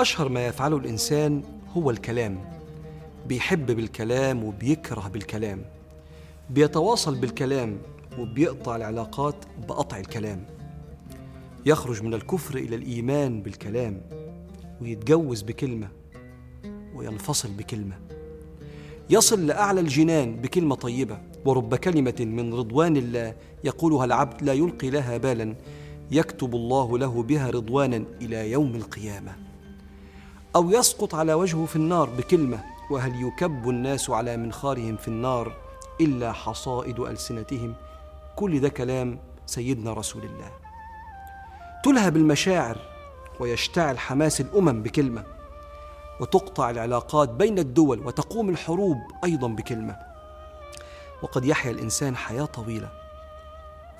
أشهر ما يفعله الإنسان هو الكلام. بيحب بالكلام وبيكره بالكلام. بيتواصل بالكلام وبيقطع العلاقات بقطع الكلام. يخرج من الكفر إلى الإيمان بالكلام ويتجوز بكلمة وينفصل بكلمة. يصل لأعلى الجنان بكلمة طيبة. ورب كلمة من رضوان الله يقولها العبد لا يلقي لها بالا يكتب الله له بها رضوانا إلى يوم القيامة. أو يسقط على وجهه في النار بكلمة وهل يكب الناس على منخارهم في النار إلا حصائد ألسنتهم؟ كل ده كلام سيدنا رسول الله. تلهب المشاعر ويشتعل حماس الأمم بكلمة وتقطع العلاقات بين الدول وتقوم الحروب أيضا بكلمة. وقد يحيا الإنسان حياة طويلة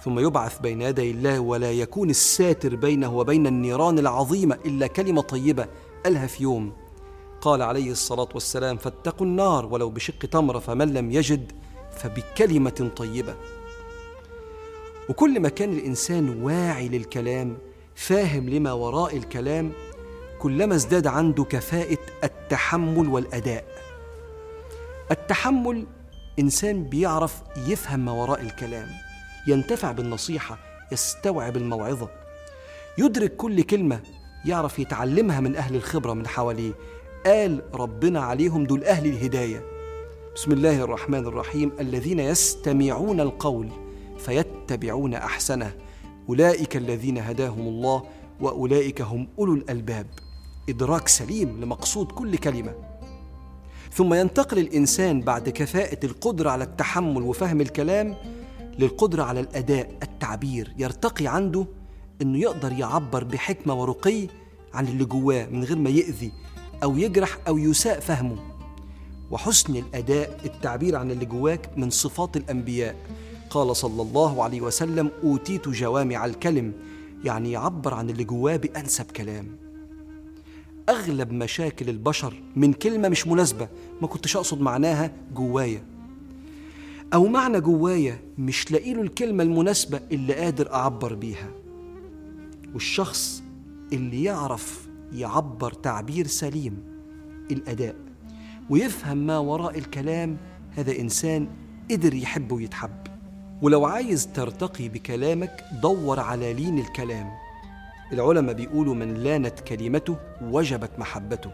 ثم يبعث بين يدي الله ولا يكون الساتر بينه وبين النيران العظيمة إلا كلمة طيبة قالها في يوم قال عليه الصلاة والسلام فاتقوا النار ولو بشق تمرة فمن لم يجد فبكلمة طيبة. وكل ما كان الإنسان واعي للكلام فاهم لما وراء الكلام كلما ازداد عنده كفاءة التحمل والأداء. التحمل إنسان بيعرف يفهم ما وراء الكلام ينتفع بالنصيحة يستوعب الموعظة يدرك كل كلمة يعرف يتعلمها من أهل الخبرة من حواليه. قال ربنا عليهم دول أهل الهداية. بسم الله الرحمن الرحيم. الذين يستمعون القول فيتبعون أحسنه. أولئك الذين هداهم الله وأولئك هم أولو الألباب. إدراك سليم لمقصود كل كلمة. ثم ينتقل الإنسان بعد كفاءة القدرة على التحمل وفهم الكلام للقدرة على الأداء التعبير. يرتقي عنده أنه يقدر يعبر بحكمة ورقي عن اللي جواه من غير ما يأذي أو يجرح أو يساء فهمه. وحسن الأداء التعبير عن اللي جواك من صفات الأنبياء. قال صلى الله عليه وسلم أوتيت جوامع الكلم. يعني يعبر عن اللي جواه بأنسب كلام. أغلب مشاكل البشر من كلمة مش مناسبة ما كنتش أقصد معناها جوايا. أو معنى جوايا مش لاقي له الكلمة المناسبة اللي قادر أعبر بيها. والشخص اللي يعرف يعبر تعبير سليم الأداء ويفهم ما وراء الكلام هذا إنسان قدر يحب ويتحب. ولو عايز ترتقي بكلامك دور على لين الكلام. العلماء بيقولوا من لانت كلمته وجبت محبته.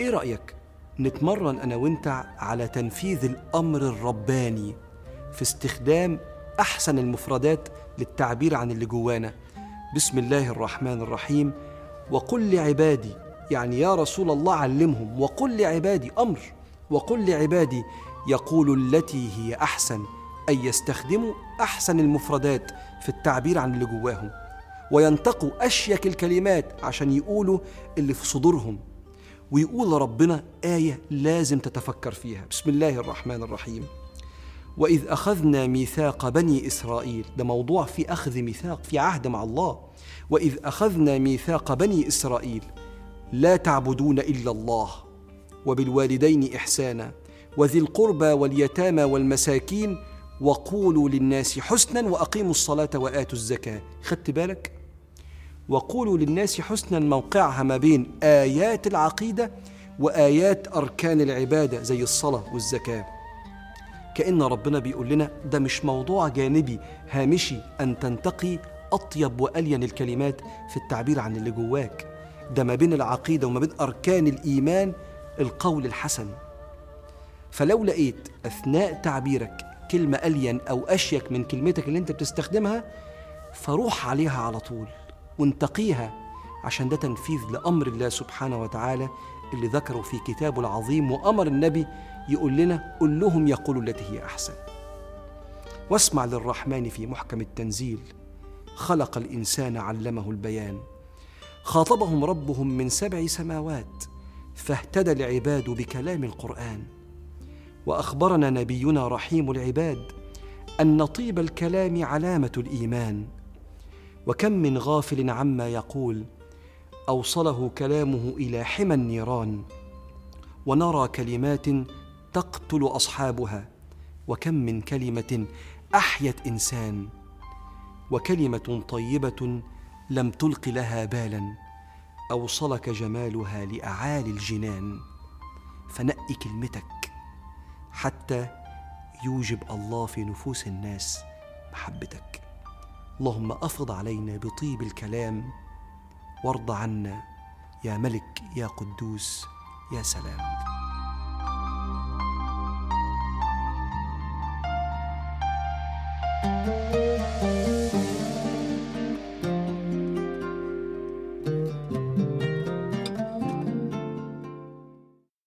إيه رأيك نتمرن أنا وأنت على تنفيذ الأمر الرباني في استخدام أحسن المفردات للتعبير عن اللي جوانا؟ بسم الله الرحمن الرحيم. وقل لعبادي يعني يا رسول الله علمهم وقل لعبادي أمر وقل لعبادي يقول التي هي أحسن أن يستخدموا أحسن المفردات في التعبير عن اللي جواهم. وينتقوا أشيك الكلمات عشان يقولوا اللي في صدورهم. ويقول ربنا آية لازم تتفكر فيها. بسم الله الرحمن الرحيم. وإذ أخذنا ميثاق بني إسرائيل ده موضوع في أخذ ميثاق في عهد مع الله. وإذ أخذنا ميثاق بني إسرائيل لا تعبدون إلا الله وبالوالدين إحسانا وذي القربى واليتامى والمساكين وقولوا للناس حسنا وأقيموا الصلاة وآتوا الزكاة. خدت بالك؟ وقولوا للناس حسنا موقعها ما بين آيات العقيدة وآيات أركان العبادة زي الصلاة والزكاة. كأن ربنا بيقول لنا ده مش موضوع جانبي هامشي أن تنتقي أطيب وألين الكلمات في التعبير عن اللي جواك. ده ما بين العقيدة وما بين أركان الإيمان القول الحسن. فلو لقيت أثناء تعبيرك كلمة ألين أو أشيك من كلمتك اللي أنت بتستخدمها فروح عليها على طول وانتقيها عشان ده تنفيذ لأمر الله سبحانه وتعالى اللي ذكره في كتابه العظيم وأمر النبي يقول لنا قل لهم يقولوا التي هي أحسن. واسمع للرحمن في محكم التنزيل. خلق الإنسان علمه البيان. خاطبهم ربهم من سبع سماوات فاهتدى العباد بكلام القرآن. وأخبرنا نبينا رحيم العباد أن طيب الكلام علامة الإيمان. وكم من غافل عما يقول أوصله كلامه إلى حمى النيران ونرى كلمات تقتل أصحابها وكم من كلمة أحيت إنسان وكلمة طيبة لم تلق لها بالا أوصلك جمالها لأعالي الجنان. فنقي كلمتك حتى يوجب الله في نفوس الناس محبتك. اللهم أفض علينا بطيب الكلام وارض عنا يا ملك يا قدوس يا سلام.